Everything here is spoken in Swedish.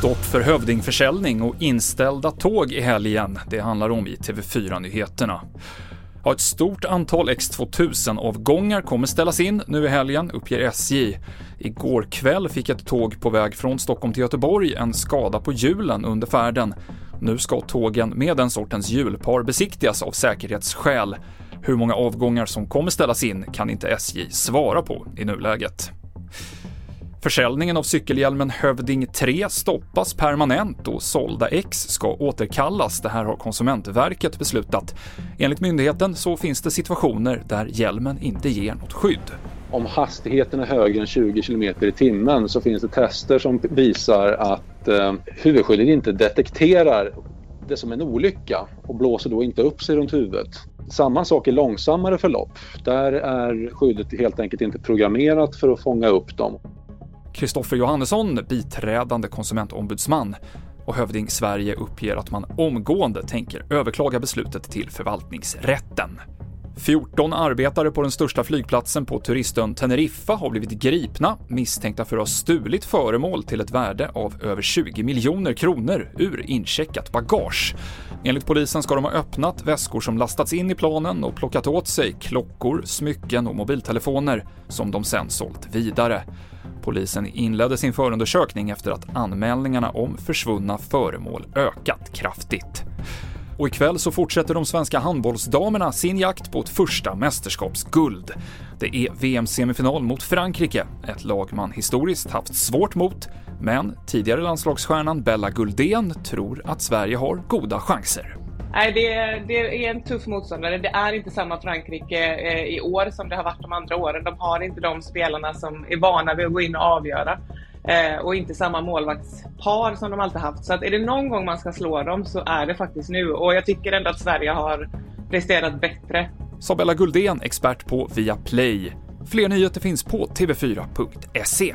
Stopp för hövdingförsäljning och inställda tåg i helgen. Det handlar om i TV4-nyheterna. Ja, ett stort antal X2000-avgångar kommer ställas in nu i helgen, uppger SJ. Igår kväll fick ett tåg på väg från Stockholm till Göteborg en skada på hjulen under färden. Nu ska tågen med den sortens hjulpar besiktigas av säkerhetsskäl. Hur många avgångar som kommer ställas in kan inte SJ svara på i nuläget. Försäljningen av cykelhjälmen Hövding 3 stoppas permanent och sålda X ska återkallas. Det här har Konsumentverket beslutat. Enligt myndigheten så finns det situationer där hjälmen inte ger något skydd. Om hastigheten är högre än 20 km i timmen så finns det tester som visar att eh, huvudskyddet inte detekterar det som en olycka och blåser då inte upp sig runt huvudet. Samma sak i långsammare förlopp. Där är skyddet helt enkelt inte programmerat för att fånga upp dem. Kristoffer Johannesson, biträdande konsumentombudsman och Hövding Sverige uppger att man omgående tänker överklaga beslutet till förvaltningsrätten. 14 arbetare på den största flygplatsen på turistön Teneriffa har blivit gripna misstänkta för att ha stulit föremål till ett värde av över 20 miljoner kronor ur incheckat bagage. Enligt polisen ska de ha öppnat väskor som lastats in i planen och plockat åt sig klockor, smycken och mobiltelefoner som de sen sålt vidare. Polisen inledde sin förundersökning efter att anmälningarna om försvunna föremål ökat kraftigt. Och ikväll så fortsätter de svenska handbollsdamerna sin jakt på ett första mästerskapsguld. Det är VM-semifinal mot Frankrike, ett lag man historiskt haft svårt mot, men tidigare landslagsstjärnan Bella Guldén tror att Sverige har goda chanser. Nej, det är, det är en tuff motståndare. Det är inte samma Frankrike eh, i år som det har varit de andra åren. De har inte de spelarna som är vana vid att gå in och avgöra. Eh, och inte samma målvaktspar som de alltid haft. Så att är det någon gång man ska slå dem så är det faktiskt nu. Och jag tycker ändå att Sverige har presterat bättre. Sa Bella Guldén, expert på Viaplay. Fler nyheter finns på tv4.se.